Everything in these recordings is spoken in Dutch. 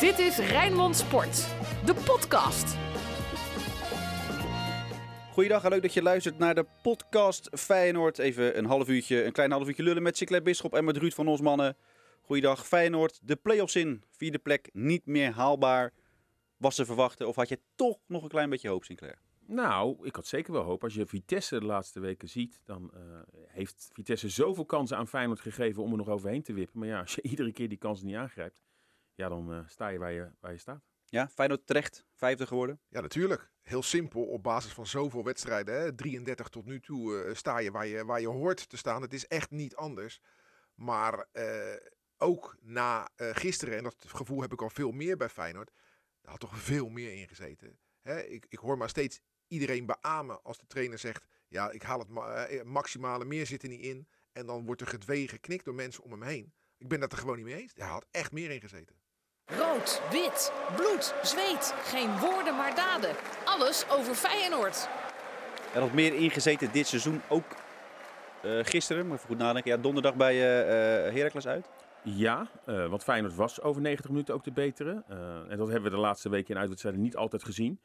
Dit is Rijnmond Sport, de podcast. Goeiedag en leuk dat je luistert naar de podcast Feyenoord. Even een half uurtje, een klein half uurtje lullen met Sinclair Bisschop en met Ruud van Osmannen. Goeiedag Feyenoord, de play-offs in. Vierde plek, niet meer haalbaar. Was te verwachten of had je toch nog een klein beetje hoop Sinclair? Nou, ik had zeker wel hoop. Als je Vitesse de laatste weken ziet, dan uh, heeft Vitesse zoveel kansen aan Feyenoord gegeven om er nog overheen te wippen. Maar ja, als je iedere keer die kansen niet aangrijpt, ja, dan uh, sta je waar, je waar je staat. Ja, Feyenoord terecht vijfde geworden? Ja, natuurlijk. Heel simpel. Op basis van zoveel wedstrijden, hè, 33 tot nu toe, uh, sta je waar, je waar je hoort te staan. Het is echt niet anders. Maar ook na gisteren, en dat gevoel heb ik al veel meer bij Feyenoord, daar had toch veel meer in gezeten. Hè, ik, ik hoor maar steeds iedereen beamen als de trainer zegt: Ja, ik haal het ma maximale, meer zit er niet in. En dan wordt er gedwee geknikt door mensen om hem heen. Ik ben dat er gewoon niet mee eens. Hij had echt meer in gezeten. Rood, wit, bloed, zweet. Geen woorden maar daden. Alles over Feyenoord. Er had meer ingezeten dit seizoen. Ook uh, gisteren, maar even goed nadenken. Ja, donderdag bij uh, Heracles uit. Ja, uh, want Feyenoord was over 90 minuten ook de betere. Uh, en dat hebben we de laatste weken in uitwedstrijden niet altijd gezien.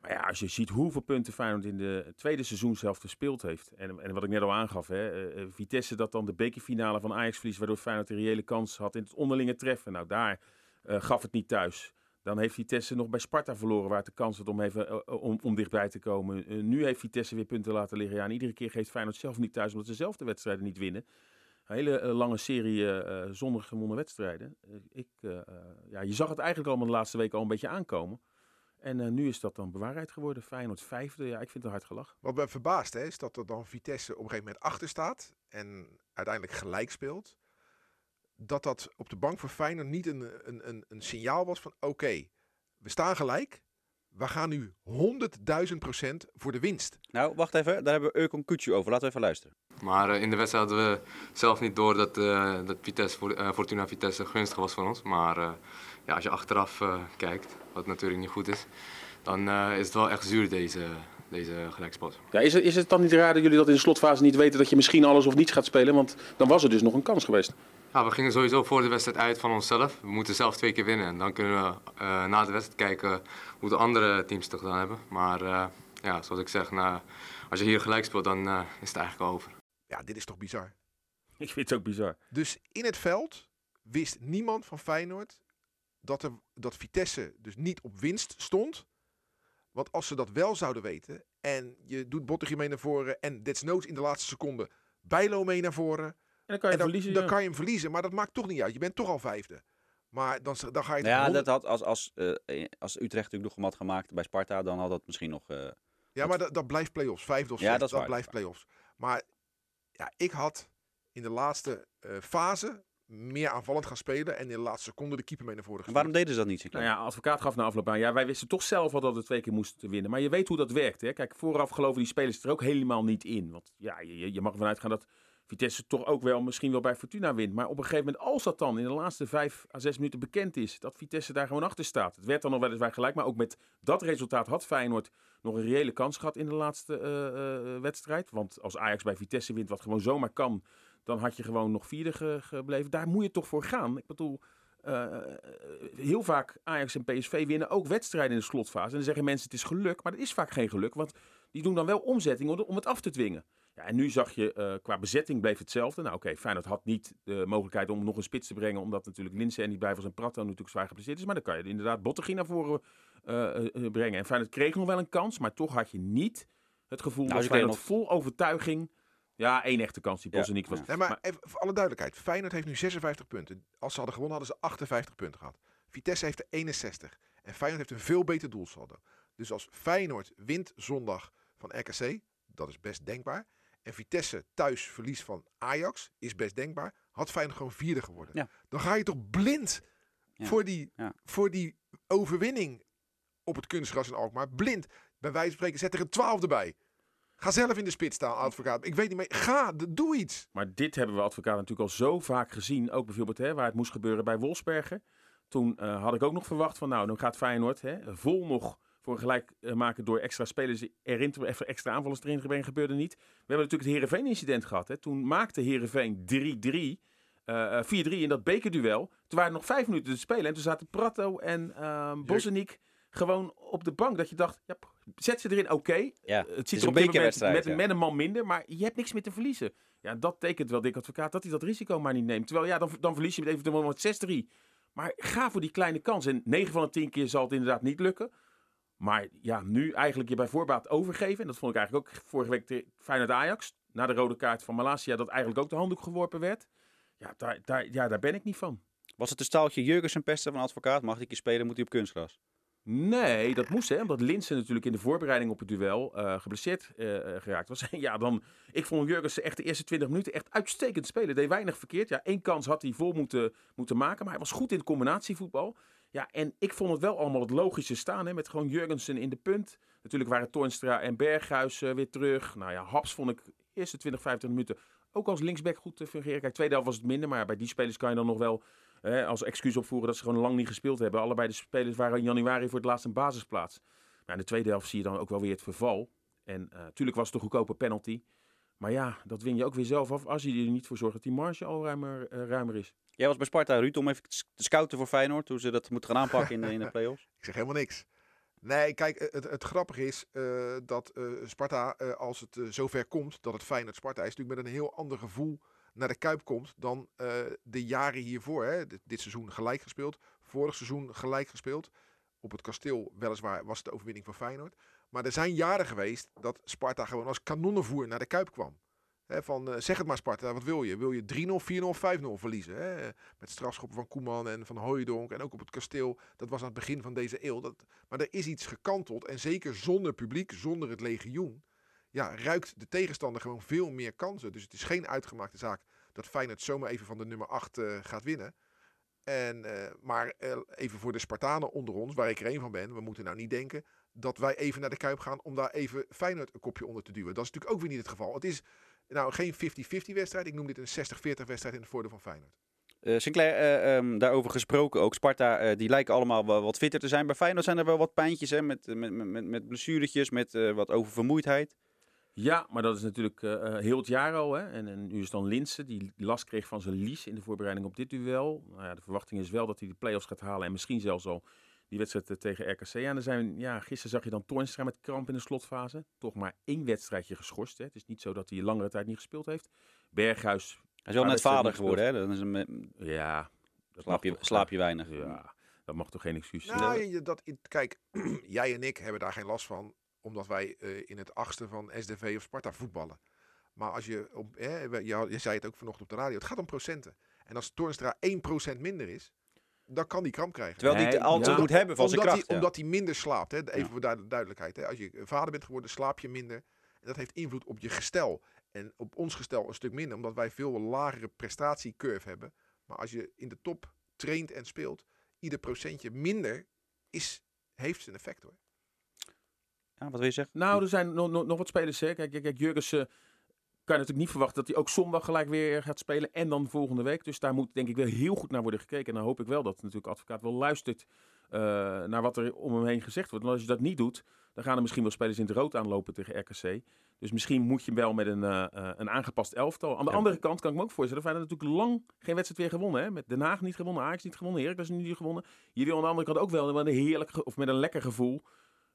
Maar ja, als je ziet hoeveel punten Feyenoord in de tweede seizoenshelft gespeeld heeft. En, en wat ik net al aangaf, hè, uh, Vitesse dat dan de bekerfinale van Ajax verliest, waardoor Feyenoord een reële kans had in het onderlinge treffen. Nou, daar gaf het niet thuis. Dan heeft Vitesse nog bij Sparta verloren, waar het de kans had om, even, om, om dichtbij te komen. nu heeft Vitesse weer punten laten liggen. Ja, en iedere keer geeft Feyenoord zelf niet thuis, omdat ze zelf de wedstrijden niet winnen. Een hele lange serie uh, zonder gewonnen wedstrijden. ik, ja, je zag het eigenlijk allemaal de laatste weken al een beetje aankomen. En nu is dat dan bewaarheid geworden. Feyenoord vijfde. Ja, ik vind het hard gelach. Wat me verbaast hè, is dat er dan Vitesse op een gegeven moment achter staat. En uiteindelijk gelijk speelt. Dat dat op de bank voor Feyenoord niet een, een, een, een signaal was van oké, okay, we staan gelijk. We gaan nu 100.000 procent voor de winst. Nou, wacht even. Daar hebben we Eukon Kutsu over. Laten we even luisteren. Maar uh, in de wedstrijd hadden we zelf niet door dat, uh, dat Vitesse, uh, Fortuna Vitesse gunstig was van ons. Maar ja, als je achteraf kijkt, wat natuurlijk niet goed is, dan is het wel echt zuur deze, deze gelijkspot. Ja, is, het, is het dan niet raar dat jullie dat in de slotfase niet weten dat je misschien alles of niets gaat spelen? Want dan was er dus nog een kans geweest. Ja, we gingen sowieso voor de wedstrijd uit van onszelf. We moeten zelf twee keer winnen. En dan kunnen we uh, na de wedstrijd kijken hoe de andere teams het gedaan hebben. Maar uh, ja, zoals ik zeg, nou, als je hier gelijk speelt, dan uh, is het eigenlijk al over. Ja, dit is toch bizar? Ik vind het ook bizar. Dus in het veld wist niemand van Feyenoord dat, er, dat Vitesse dus niet op winst stond. Want als ze dat wel zouden weten en je doet Bottegje mee naar voren en desnoods in de laatste seconde Bijlo mee naar voren en dan kan je, dan, verliezen, dan ja. kan je hem verliezen, maar dat maakt toch niet uit. Je bent toch al vijfde. Maar dan, dan ga je... Nou ja, dat had, als, als, uh, als Utrecht natuurlijk nog had gemaakt bij Sparta, dan had dat misschien nog... Uh, ja, maar dat, dat blijft play-offs. Vijfde of ja, zesde, dat, dat waar, blijft play-offs. Maar ja, ik had in de laatste uh, fase meer aanvallend gaan spelen en in de laatste seconde de keeper mee naar voren gestuurd. Waarom deden ze dat niet? Nou ja, advocaat gaf na afloop aan. Ja, wij wisten toch zelf al dat we twee keer moesten winnen. Maar je weet hoe dat werkt. Hè? Kijk, vooraf geloven die spelers er ook helemaal niet in. Want ja, je, je mag ervan uitgaan dat Vitesse toch ook wel misschien wel bij Fortuna wint. Maar op een gegeven moment, als dat dan in de laatste vijf à zes minuten bekend is, dat Vitesse daar gewoon achter staat. Het werd dan nog weliswaar gelijk, maar ook met dat resultaat had Feyenoord nog een reële kans gehad in de laatste uh, uh, wedstrijd. Want als Ajax bij Vitesse wint, wat gewoon zomaar kan, dan had je gewoon nog vierde ge gebleven. Daar moet je toch voor gaan. Ik bedoel, uh, heel vaak Ajax en PSV winnen ook wedstrijden in de slotfase. En dan zeggen mensen het is geluk, maar dat is vaak geen geluk. Want die doen dan wel omzetting om het af te dwingen. Ja, en nu zag je, uh, qua bezetting bleef hetzelfde. Nou oké, okay, Feyenoord had niet de mogelijkheid om nog een spits te brengen. Omdat natuurlijk Linse en niet bij was en Prato natuurlijk zwaar geblesseerd is. Maar dan kan je inderdaad Bottegien naar voren uh, uh, brengen. En Feyenoord kreeg nog wel een kans, maar toch had je niet het gevoel nou, dat Feyenoord nog... vol overtuiging... Ja, één echte kans die Bosniek ja. was. Nee, maar even voor alle duidelijkheid. Feyenoord heeft nu 56 punten. Als ze hadden gewonnen hadden ze 58 punten gehad. Vitesse heeft er 61. En Feyenoord heeft een veel beter doelsaldo. Dus als Feyenoord wint zondag van RKC, dat is best denkbaar. En Vitesse thuis verlies van Ajax is best denkbaar. Had Feyenoord gewoon vierde geworden. Ja. Dan ga je toch blind ja. voor, die, ja. voor die overwinning op het kunstgras in Alkmaar. Blind. Bij wijze van spreken zet er een twaalfde bij. Ga zelf in de spits staan, advocaat. Ik weet niet meer. Ga, doe iets. Maar dit hebben we advocaat natuurlijk al zo vaak gezien. Ook bijvoorbeeld hè, waar het moest gebeuren bij Wolfsbergen. Toen uh, had ik ook nog verwacht van nou, dan gaat Feyenoord hè, vol nog voor een gelijk maken door extra spelers erin te even extra aanvallers erin te brengen, gebeurde niet. We hebben natuurlijk het Heerenveen-incident gehad. Hè. Toen maakte Heerenveen 3-3. Uh, eh, eh, 4-3 in dat bekerduel. Toen waren er nog vijf minuten te spelen. En toen zaten Prato en Bozeniek gewoon op de bank. Dat je dacht, ja, zet ze erin, oké. Ja, Het zit een op dit moment met, ja. met een man minder, maar je hebt niks meer te verliezen. Ja, dat tekent wel Dick Advocaat dat hij dat risico maar niet neemt. Terwijl ja, dan, dan verlies je met eventueel met 6-3. Maar ga voor die kleine kans. En 9 van de 10 keer zal het inderdaad niet lukken. Maar ja, nu eigenlijk je bij voorbaat overgeven. En dat vond ik eigenlijk ook vorige week Feyenoord Ajax. Na de rode kaart van Malasia, dat eigenlijk ook de handdoek geworpen werd. Ja, daar, daar, ja, daar ben ik niet van. Was het een staaltje Jurgensen pesten van advocaat? Mag ik je spelen, moet hij op kunstgras? Nee, dat moest hè, omdat Linsen natuurlijk in de voorbereiding op het duel eh, geblesseerd eh, geraakt was. ja, dan, ik vond Jurgensen echt de eerste 20 minuten echt uitstekend spelen. Deed weinig verkeerd. Ja, één kans had hij vol moeten, moeten maken, maar hij was goed in het combinatievoetbal. Ja, en ik vond het wel allemaal het logische staan, hè, met gewoon Jurgensen in de punt. Natuurlijk waren Toornstra en Berghuis eh, weer terug. Nou ja, Haps vond ik eerste 20, 25 minuten ook als linksback goed te fungeren. Kijk, tweede helft was het minder, maar bij die spelers kan je dan nog wel eh, als excuus opvoeren dat ze gewoon lang niet gespeeld hebben. Allebei de spelers waren in januari voor het laatst een basisplaats. Maar in de tweede helft zie je dan ook wel weer het verval. En natuurlijk was het een goedkope penalty. Maar ja, dat win je ook weer zelf af als je er niet voor zorgt dat die marge al ruimer, eh, ruimer is. Jij was bij Sparta, Ruud, om even te scouten voor Feyenoord. Hoe ze dat moeten gaan aanpakken in de, in de play-offs. Ik zeg helemaal niks. Nee, kijk, het, het grappige is eh, dat eh, Sparta, eh, als het eh, zover komt dat het Feyenoord Sparta is, natuurlijk met een heel ander gevoel naar de Kuip komt dan eh, de jaren hiervoor. Hè. Dit, dit seizoen gelijk gespeeld, vorig seizoen gelijk gespeeld. Op het kasteel weliswaar was het de overwinning van Feyenoord. Maar er zijn jaren geweest dat Sparta gewoon als kanonnenvoer naar de Kuip kwam. Van, eh, zeg het maar Sparta, wat wil je? Wil je 3-0, 4-0, 5-0 verliezen? Hè? Met strafschoppen van Koeman en van Hooijdonk en ook op het kasteel. Dat was aan het begin van deze eeuw. Dat, maar er is iets gekanteld en zeker zonder publiek, zonder het legioen, ja, ruikt de tegenstander gewoon veel meer kansen. Dus het is geen uitgemaakte zaak dat Feyenoord zomaar even van de nummer 8 eh, gaat winnen. En, eh, maar even voor de Spartanen onder ons, waar ik er één van ben, we moeten nou niet denken dat wij even naar de Kuip gaan om daar even Feyenoord een kopje onder te duwen. Dat is natuurlijk ook weer niet het geval. Het is nou geen 50-50 wedstrijd, ik noem dit een 60-40 wedstrijd in het voordeel van Feyenoord. Eh, Sinclair, eh, ehm, daarover gesproken ook. Sparta, eh, die lijken allemaal wel wat fitter te zijn. Bij Feyenoord zijn er wel wat pijntjes, hè, met, met, met, met, met blessuretjes, met eh, wat oververmoeidheid. Ja, maar dat is natuurlijk heel het jaar al. Hè? En, en nu is dan Linsen, die last kreeg van zijn lies in de voorbereiding op dit duel. Nou ja, de verwachting is wel dat hij de play-offs gaat halen. En misschien zelfs al die wedstrijd eh, tegen RKC. Ja, en er zijn, ja, gisteren zag je dan Toornstra met kramp in de slotfase. Toch maar één wedstrijdje geschorst. Hè? Het is niet zo dat hij langere tijd niet gespeeld heeft. Berghuis, Hij is wel net vader geworden, hè. Dan is hem, eh, ja... Dat slaap, je, toch- slaap je weinig. Ja, dat mag toch geen excuus zijn? Nou, je, dat, kijk, jij en ik hebben daar geen last van, omdat wij eh, in het achtste van SDV of Sparta voetballen. Maar als je, op, hè, we- je, je zei het ook vanochtend op de radio, het gaat om procenten. En als Toornstra 1% minder is, dan kan die kramp krijgen. Terwijl hij Nee, het altijd ja. moet hebben van zijn omdat, kracht. hij, ja. omdat hij minder slaapt. Hè? Even Ja. voor duid- duidelijkheid. Hè? Als je vader bent geworden, slaap je minder. En dat heeft invloed op je gestel. En op ons gestel een stuk minder, omdat wij veel lagere prestatiecurve hebben. Maar als je in de top traint en speelt, ieder procentje minder is, heeft zijn effect hoor. Ja, wat wil je zeggen? Nou, er zijn nog, nog, nog wat spelers. Hè. Kijk, kijk, kijk Jurgensen kan je natuurlijk niet verwachten dat hij ook zondag gelijk weer gaat spelen. En dan volgende week. Dus daar moet denk ik wel heel goed naar worden gekeken. En dan hoop ik wel dat natuurlijk advocaat wel luistert eh, naar wat er om hem heen gezegd wordt. Want als je dat niet doet, dan gaan er misschien wel spelers in het rood aanlopen tegen RKC. Dus misschien moet je wel met een, eh, een aangepast elftal. Aan de Ja. andere kant kan ik me ook voorstellen. Feyenoord natuurlijk lang geen wedstrijd weer gewonnen. Hè? Met Den Haag niet gewonnen, Ajax niet gewonnen, Heracles niet gewonnen. Wil aan de andere kant ook wel met een heerlijk of met een lekker gevoel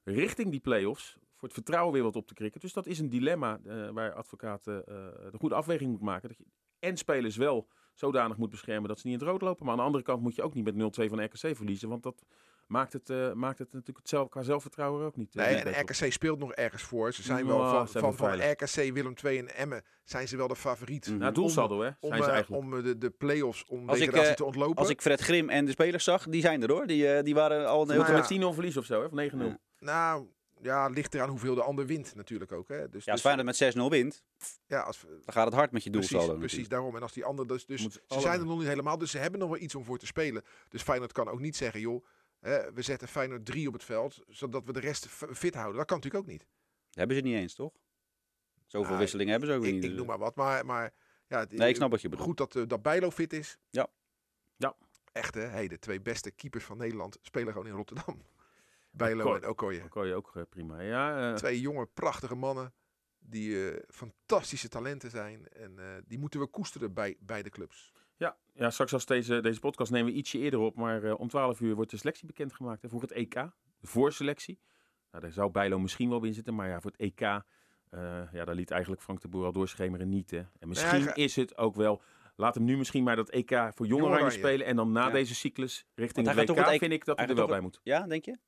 richting die play-offs voor het vertrouwen weer wat op te krikken. Dus dat is een dilemma eh, waar advocaten eh, de goede afweging moet maken. Dat je en spelers wel zodanig moet beschermen dat ze niet in het rood lopen. Maar aan de andere kant moet je ook niet met 0-2 van RKC verliezen. Want dat maakt het, eh, maakt het natuurlijk het zelf, qua zelfvertrouwen ook niet. eh, Nee, en op. RKC speelt nog ergens voor. Ze zijn Ja, wel ze van, zijn van, van. RKC, Willem II en Emmen zijn ze wel de favoriet. Mhm. Nou, doelsaldo hè, Om, zijn ze eh, eigenlijk. om eh, de, de play-offs, om Als ik, eh, te ontlopen. Als ik Fred Grim en de spelers zag, die zijn er hoor. Die, eh, die waren al een heel met 10-0 verlies of zo, hè? Of 9-0. Ja. Nou, ja, ligt eraan hoeveel de ander wint natuurlijk ook. Hè. Dus, Ja, als dus- Feyenoord met 6-0 wint, ja, als, dan gaat het hard met je precies, doelsaldo precies natuurlijk. daarom. En als die ander dus, dus Moet ze alle- zijn er nog niet helemaal, dus ze hebben nog wel iets om voor te spelen. Dus Feyenoord kan ook niet zeggen, joh, hè, we zetten Feyenoord 3 op het veld, zodat we de rest fit houden. Dat kan natuurlijk ook niet. Hebben ze niet eens, toch? Zoveel Nou, wisselingen hebben ze ook Ik, niet. ik dus- noem maar wat, maar, maar ja, het- Nee, ik snap wat je bedoelt. Goed dat, eh, dat Bijlo fit is. Ja. Ja. Echt hè, hey, de twee beste keepers van Nederland spelen gewoon in Rotterdam. Bijlo Okoye. en Okoye. Je ook eh, prima. Ja, eh, Twee jonge, prachtige mannen die eh, fantastische talenten zijn. En eh, die moeten we koesteren bij beide clubs. Ja, ja straks als deze, deze podcast nemen we ietsje eerder op. Maar eh, om 12 uur wordt de selectie bekendgemaakt hè, voor het EK. De voorselectie. Nou, daar zou Bijlo misschien wel in zitten. Maar ja, voor het EK, eh, ja, daar liet eigenlijk Frank de Boer al doorschemeren niet. Hè. En misschien ga- is het ook wel... Laat hem nu misschien maar dat EK voor Jong Jong Oranje Oranje. spelen. En dan na Ja. deze cyclus richting het WK het vind ik dat hij er wel toch bij moet. Ja, denk je?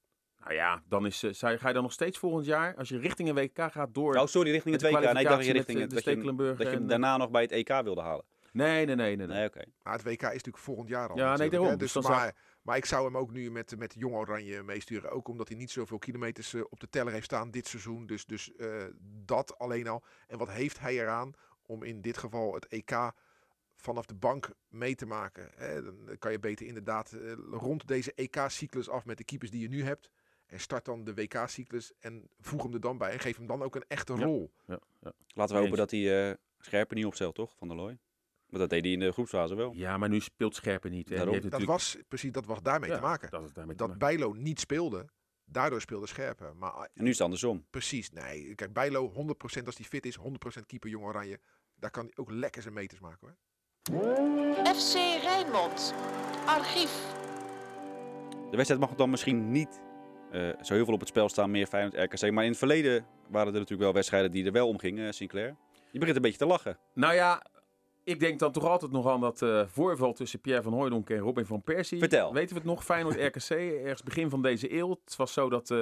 Nou ja, dan is, eh, zou ga je dan nog steeds volgend jaar, als je richting een WK gaat, door... Oh, sorry, richting het WK. Nee, ik dacht dat je richting het, eh, dat de je, Stekelenburg dat je hem en- daarna nog bij het EK wilde halen. Nee, nee, nee, nee. nee. Maar het WK is natuurlijk volgend jaar al. Ja, nee, daarom. Dus Dus zou- maar, maar ik zou hem ook nu met, met Jong Oranje meesturen. Ook omdat hij niet zoveel kilometers eh, op de teller heeft staan dit seizoen. Dus, dus eh, dat alleen al. En wat heeft hij eraan om in dit geval het EK vanaf de bank mee te maken? Hè? Dan kan je beter inderdaad eh, rond deze EK-cyclus af met de keepers die je nu hebt. En start dan de WK-cyclus en voeg hem er dan bij. En geef hem dan ook een echte rol. Ja, ja. Laten we hopen dat hij eh Scherpen niet opstelt, toch? Van der Looy. Maar dat deed hij in de groepsfase wel. ja, maar nu speelt Scherpen niet. Daarom. heeft Dat natuurlijk- was precies dat was daarmee Ja, te maken. Dat, is daarmee te Dat maken. Bijlo niet speelde, daardoor speelde Scherpen. Maar En nu is het andersom. Precies, nee. Kijk, Bijlo 100% als hij fit is, 100% keeper Jong Oranje. Daar kan hij ook lekker zijn meters maken hoor. FC Rijnmond. Archief. De wedstrijd mag dan misschien niet eh, zo heel veel op het spel staan, meer Feyenoord RKC. Maar in het verleden waren er natuurlijk wel wedstrijden die er wel om gingen, eh, Sinclair. Je begint een beetje te lachen. Nou ja, ik denk dan toch altijd nog aan dat eh, voorval tussen Pierre van Hooijdonk en Robin van Persie. Vertel. Weten we het nog? Feyenoord RKC, ergens begin van deze eeuw. Het was zo dat eh,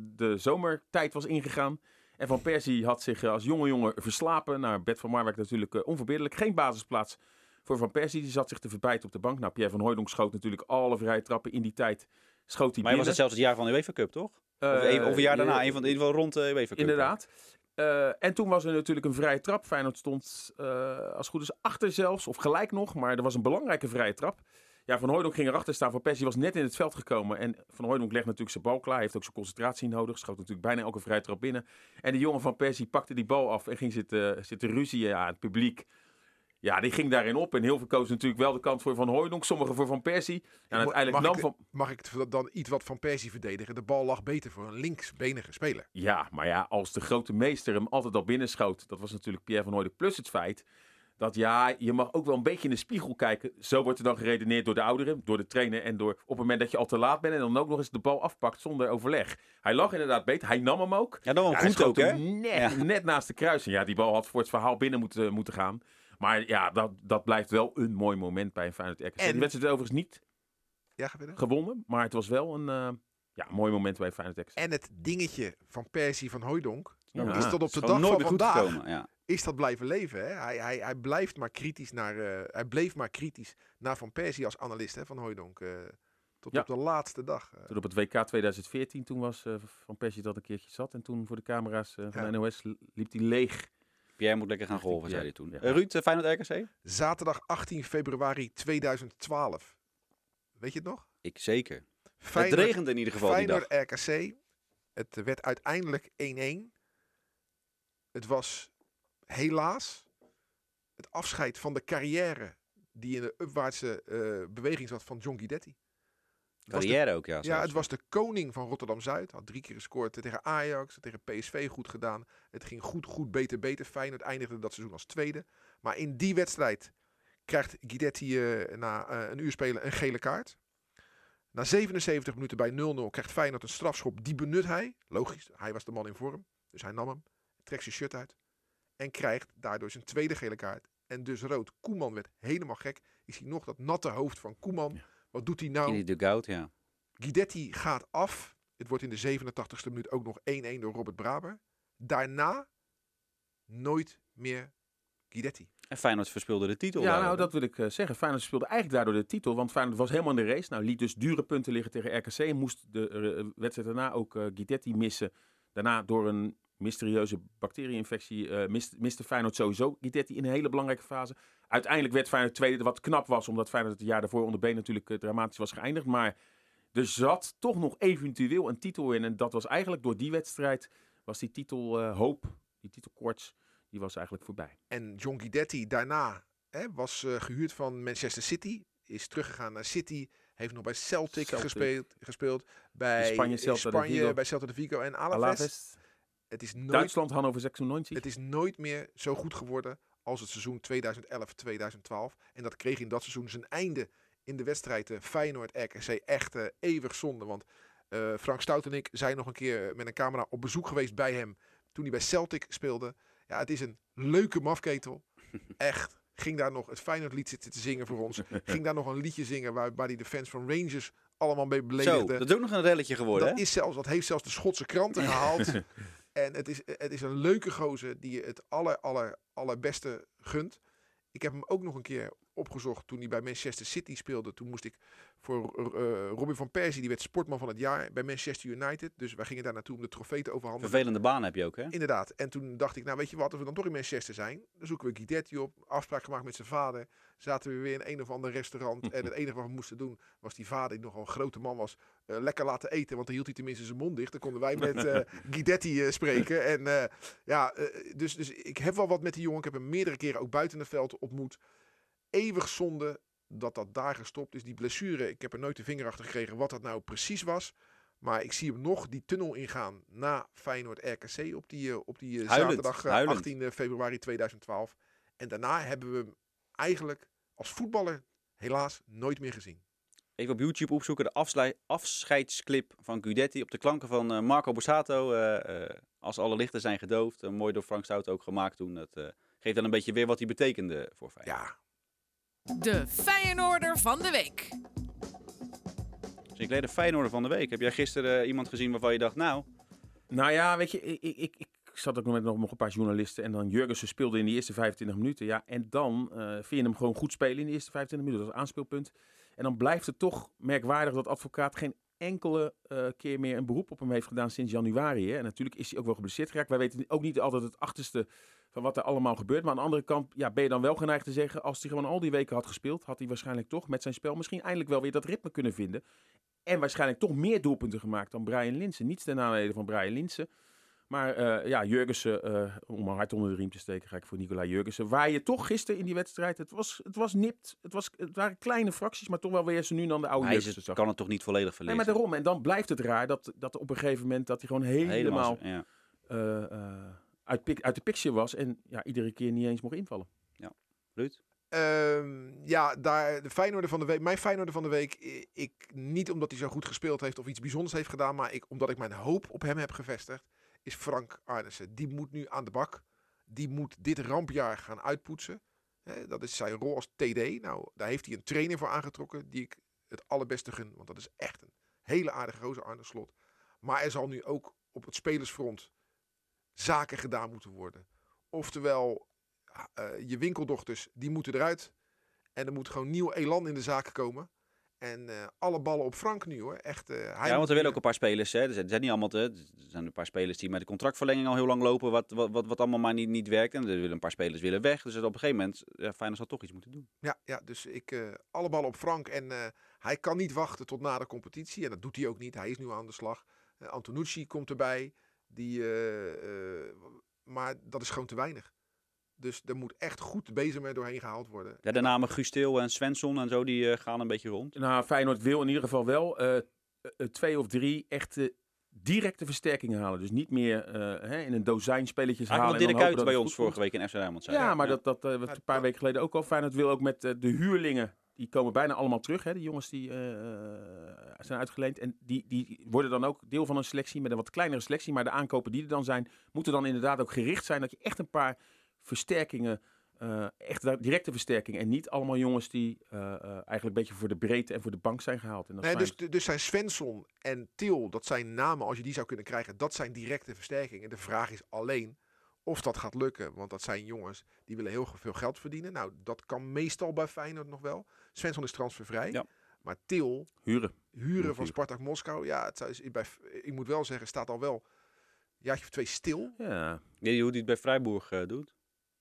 de zomertijd was ingegaan. En Van Persie had zich als jonge jongen verslapen. Nou, Bert van Marwijk natuurlijk onverbiddelijk. Geen basisplaats voor Van Persie. Die zat zich te verbijten op de bank. Nou, Pierre van Hooijdonk schoot natuurlijk alle vrije trappen in die tijd. Schoot hij Maar was het zelfs het jaar van de UEFA Cup, toch? Of, Eh, een, of een jaar daarna, eh, een van, in ieder geval rond de UEFA Cup. Inderdaad. Eh, en toen was er natuurlijk een vrije trap. Feyenoord stond, als het goed is, achter zelfs. Of gelijk nog. Maar er was een belangrijke vrije trap. Ja, Van Hooydonk ging erachter staan. Van Persie was net in het veld gekomen. En Van Hooydonk legt natuurlijk zijn bal klaar. Heeft ook zijn concentratie nodig. Schoot natuurlijk bijna elke vrije trap binnen. En de jongen van Persie pakte die bal af en ging zitten, zitten ruzien. Ja, het publiek. Ja, die ging daarin op. En heel veel kozen natuurlijk wel de kant voor Van Hooydonk. Sommigen voor Van Persie. En uiteindelijk mag, nam ik, Van... mag ik het dan iets wat van Persie verdedigen? De bal lag beter voor een linksbenige speler. Ja, maar ja, als de grote meester hem altijd al binnenschoot, dat was natuurlijk Pierre van Hooydonk. Plus het feit dat ja, je mag ook wel een beetje in de spiegel kijken. Zo wordt er dan geredeneerd door de ouderen, door de trainer en door op het moment dat je al te laat bent en dan ook nog eens de bal afpakt zonder overleg. Hij lag inderdaad beter, hij nam hem ook. Ja, dan wel Ja, hij goed ook, hè? Net, Ja. net naast de kruising. Ja, die bal had voor het verhaal binnen moeten, moeten gaan. Maar ja, dat, dat blijft wel een mooi moment bij een Feyenoord RKC. En- Die wedstrijd is overigens niet Ja, gewonnen, maar het was wel een eh, ja, mooi moment bij Feyenoord RKC. En het dingetje van Persie van Hooijdonk Ja, is tot op de dag van vandaag gekomen. Ja. is dat blijven leven. Hè? Hij, hij, hij blijft maar kritisch naar, eh, hij bleef maar kritisch naar Van Persie als analist hè, van Hooijdonk. eh, tot Ja. op de laatste dag. Toen op het WK 2014, toen was eh, Van Persie dat een keertje zat. En toen voor de camera's van Ja. de NOS liep hij leeg. Pierre moet lekker gaan golven, zei hij toen. Ja. Eh, Ruud, eh, Feyenoord RKC? Zaterdag 18 februari 2012. Weet je het nog? Ik zeker. Feyenoord, het regende in ieder geval die dag. Feyenoord RKC. Het werd uiteindelijk 1-1. Het was helaas het afscheid van de carrière die in de upwaartse eh, beweging zat van John Guidetti. De- Carrière ook, ja. ja, het was de koning van Rotterdam-Zuid. Had drie keer gescoord tegen Ajax, tegen PSV goed gedaan. Het ging goed, goed, beter, beter. Feyenoord eindigde dat seizoen als tweede. Maar in die wedstrijd krijgt Guidetti eh, na eh, een uur spelen een gele kaart. Na 77 minuten bij 0-0 krijgt Feyenoord een strafschop. Die benut hij. Logisch, hij was de man in vorm. Dus hij nam hem, trekt zijn shirt uit. En krijgt daardoor zijn tweede gele kaart. En dus rood. Koeman werd helemaal gek. Ik zie nog dat natte hoofd van Koeman. Wat doet hij nou? In dugout, ja. Guidetti gaat af. Het wordt in de 87ste minuut ook nog 1-1 door Robert Braber. Daarna nooit meer Guidetti. En Feyenoord verspeelde de titel. Ja, nou dat wil ik eh, zeggen. Feyenoord speelde eigenlijk daardoor de titel. Want Feyenoord was helemaal in de race. Nou liet dus dure punten liggen tegen RKC. En moest de eh, wedstrijd daarna ook eh Guidetti missen. Daarna door een mysterieuze bacteriënfectie eh, mist, miste Feyenoord sowieso Guidetti in een hele belangrijke fase. Uiteindelijk werd Feyenoord tweede, wat knap was. Omdat Feyenoord het jaar daarvoor onder B natuurlijk eh, dramatisch was geëindigd. Maar er zat toch nog eventueel een titel in. En dat was eigenlijk door die wedstrijd, was die titel eh, hoop, die titelkoorts, die was eigenlijk voorbij. En John Guidetti daarna hè, was eh, gehuurd van Manchester City. Is teruggegaan naar City. Heeft nog bij Celtic, Celtic. Gespeeld, gespeeld. Bij In Spanje, Celta de Vigo. bij Celta de Vigo en Alaves. Alaves, Het, is nooit, Duitsland, Hannover 96. het is nooit meer zo goed geworden als het seizoen 2011-2012. En dat kreeg in dat seizoen zijn einde in de wedstrijd eh, Feyenoord-RKC. Echt eh, eeuwig zonde, want eh, Frank Stout en ik zijn nog een keer met een camera op bezoek geweest bij hem toen hij bij Celtic speelde. Ja, het is een leuke mafketel. Echt. Ging daar nog het Feyenoord lied zitten te zingen voor ons. Ging daar nog een liedje zingen waar, waar hij de fans van Rangers allemaal mee Zo, beledigde. dat is ook nog een relletje geworden, Dat, hè? is zelfs, dat heeft zelfs de Schotse kranten gehaald. en het is, het is een leuke gozer die je het aller, aller, allerbeste gunt. Ik heb hem ook nog een keer opgezocht toen hij bij Manchester City speelde. Toen moest ik voor eh, Robin van Persie, die werd sportman van het jaar bij Manchester United. Dus wij gingen daar naartoe om de trofee te overhandigen. Vervelende baan heb je ook, hè? Inderdaad. En toen dacht ik, nou weet je wat, als we dan toch in Manchester zijn, dan zoeken we Guidetti op. Afspraak gemaakt met zijn vader. Zaten we weer in een of ander restaurant. en het enige wat we moesten doen, was die vader, die nogal een grote man was, eh, lekker laten eten. Want dan hield hij tenminste zijn mond dicht. Dan konden wij met eh Guidetti spreken. En ja, dus, dus ik heb wel wat met die jongen. Ik heb hem meerdere keren ook buiten het veld ontmoet. Eeuwig zonde dat dat daar gestopt is. Die blessure, ik heb er nooit de vinger achter gekregen wat dat nou precies was. Maar ik zie hem nog die tunnel ingaan na Feyenoord RKC op die, eh, op die eh, Huilend, zaterdag eh, huilend. 18 februari 2012. En daarna hebben we hem eigenlijk als voetballer helaas nooit meer gezien. Even op YouTube opzoeken de afscheidsclip van Gudetti op de klanken van eh, Marco Borsato. eh, eh, als alle lichten zijn gedoofd. Eh, mooi door Frank Stout ook gemaakt toen. Dat eh, geeft dan een beetje weer wat hij betekende voor Feyenoord. Ja, De Feyenoorder van de week. Dus ik de Feyenoorder van de week. Heb jij gisteren eh, iemand gezien waarvan je dacht, nou, Nou ja, weet je, ik, ik, ik, ik zat ook met nog, nog een paar journalisten. En dan Jurgensen speelde in de eerste 25 minuten. Ja, en dan eh, vind je hem gewoon goed spelen in de eerste 25 minuten. Dat is aanspeelpunt. En dan blijft het toch merkwaardig dat advocaat geen enkele eh, keer meer een beroep op hem heeft gedaan sinds januari. Hè. En natuurlijk is hij ook wel geblesseerd geraakt. Wij weten ook niet altijd het achterste van wat er allemaal gebeurt. Maar aan de andere kant ja, ben je dan wel geneigd te zeggen... als hij gewoon al die weken had gespeeld... had hij waarschijnlijk toch met zijn spel misschien eindelijk wel weer dat ritme kunnen vinden. En waarschijnlijk toch meer doelpunten gemaakt dan Brian Linsen. Niets ten nadele van Brian Linsen. Maar eh, ja, Jurgensen, eh, om een hart onder de riem te steken, ga ik voor Nicola Jurgensen. Waar je toch gisteren in die wedstrijd, het was, het was nipt. Het, was, het waren kleine fracties, maar toch wel weer zo nu dan de oude hij Jurgensen zag. kan het toch niet volledig Nee, verliezen. maar daarom. En dan blijft het raar dat, dat op een gegeven moment dat hij gewoon helemaal, ja. eh, eh, uit, pik- uit de picture was. En ja, iedere keer niet eens mocht invallen. Ruud? Ehm, ja, daar, de Feyenoorder van de week. Mijn Feyenoorder van de week. Ik, niet omdat hij zo goed gespeeld heeft of iets bijzonders heeft gedaan. Maar ik, omdat ik mijn hoop op hem heb gevestigd. Is Frank Arnissen. Die moet nu aan de bak. Die moet dit rampjaar gaan uitpoetsen. Dat is zijn rol als TD. Nou, daar heeft hij een trainer voor aangetrokken. Die ik het allerbeste gun. Want dat is echt een hele aardige gozer, Arne Slot. Maar er zal nu ook op het spelersfront zaken gedaan moeten worden. Oftewel, eh, je winkeldochters, die moeten eruit. En er moet gewoon nieuw elan in de zaak komen. En eh, alle ballen op Frank nu hoor. Echt, eh, hij ja, want er willen ook een paar spelers. Hè. Er, zijn, er zijn niet allemaal. te- er zijn een paar spelers die met de contractverlenging al heel lang lopen. Wat, wat, wat, wat allemaal maar niet, niet werkt. En er willen een paar spelers willen weg. Dus op een gegeven moment. Ja, Feyenoord zal toch iets moeten doen. Ja, ja dus ik, eh, alle ballen op Frank. En hij kan niet wachten tot na de competitie. En dat doet hij ook niet. Hij is nu aan de slag. Antonucci komt erbij. Die, maar dat is gewoon te weinig. Dus er moet echt goed bezig mee doorheen gehaald worden. Ja, de namen Gusteel en Svensson en zo. Die eh, gaan een beetje rond. Nou, Feyenoord wil in ieder geval wel eh, eh, twee of drie echte directe versterkingen halen. Dus niet meer eh, hè, in een dozijn spelletjes halen. Eigenlijk en wat dan Dirk Kuyt bij ons vorige week in FC Rijnmond zei. Ja, maar dat, dat een paar weken geleden ook al. Feyenoord wil ook met de huurlingen. Die komen bijna allemaal terug. Hè? Die jongens die eh, zijn uitgeleend. En die, die worden dan ook deel van een selectie. Met een wat kleinere selectie. Maar de aankopen die er dan zijn. Moeten dan inderdaad ook gericht zijn. Dat je echt een paar versterkingen. eh, echt directe versterkingen. En niet allemaal jongens die eh, eh, eigenlijk een beetje voor de breedte en voor de bank zijn gehaald. En dat Nee, dus, Feyenoord- dus zijn Svensson en Til, dat zijn namen, als je die zou kunnen krijgen, dat zijn directe versterkingen. De vraag is alleen of dat gaat lukken. Want dat zijn jongens die willen heel veel geld verdienen. Nou, dat kan meestal bij Feyenoord nog wel. Svensson is transfervrij. Ja. Maar Til, huren. huren van. Spartak Moskou, ja, het is, bij, ik moet wel zeggen, staat al wel een jaartje of twee stil. Ja. Weet je hoe hij het bij Freiburg eh, doet?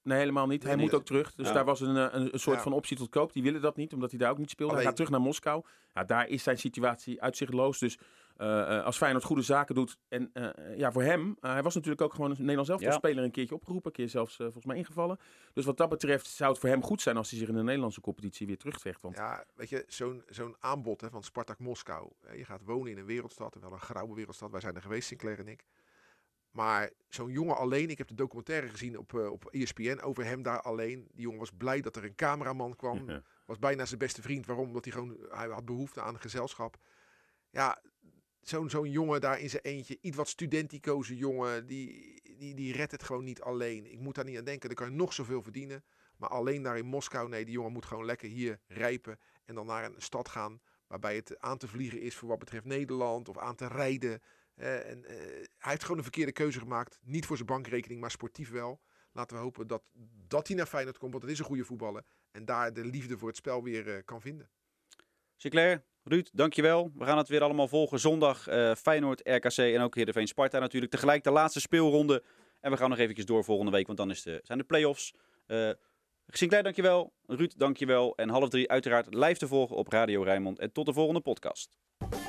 Nee, helemaal niet. Hij Nee, moet nee. ook terug. Dus Ja. daar was een, eh, een, een soort Ja. van optie tot koop. Die willen dat niet, omdat hij daar ook niet speelde. Hij gaat terug naar Moskou. Ja, daar is zijn situatie uitzichtloos. Dus eh, als Feyenoord goede zaken doet. En ja, voor hem, hij was natuurlijk ook gewoon een Nederlands zelf Ja. speler een keertje opgeroepen. Een keer zelfs volgens mij ingevallen. Dus wat dat betreft zou het voor hem goed zijn als hij zich in de Nederlandse competitie weer terugvecht. Want Ja, weet je, zo'n zo'n aanbod hè, van Spartak Moskou. Je gaat wonen in een wereldstad, wel een grauwe wereldstad. Wij zijn er geweest, Sinclair en ik. Maar zo'n jongen alleen, ik heb de documentaire gezien op, eh, op ESPN over hem daar alleen. Die jongen was blij dat er een cameraman kwam. Ja. Was bijna zijn beste vriend. Waarom? Omdat hij gewoon, hij had behoefte aan gezelschap. Ja, zo'n zo'n jongen daar in zijn eentje, iets wat studenticoze jongen, die, die, die redt het gewoon niet alleen. Ik moet daar niet aan denken, dan kan je nog zoveel verdienen. Maar alleen daar in Moskou, nee, die jongen moet gewoon lekker hier rijpen. En dan naar een stad gaan waarbij het aan te vliegen is voor wat betreft Nederland of aan te rijden. Eh, en, eh, hij heeft gewoon een verkeerde keuze gemaakt. Niet voor zijn bankrekening, maar sportief wel. Laten we hopen dat, dat hij naar Feyenoord komt, want het is een goede voetballer. En daar de liefde voor het spel weer eh, kan vinden. Sinclair, Ruud, dankjewel. We gaan het weer allemaal volgen. Zondag Feyenoord, RKC en ook Heerenveen Sparta natuurlijk. Tegelijk de laatste speelronde. En we gaan nog eventjes door volgende week, want dan is de, zijn de play-offs. Sinclair, dankjewel. Ruud, dankjewel. En half drie uiteraard live te volgen op Radio Rijnmond. En tot de volgende podcast.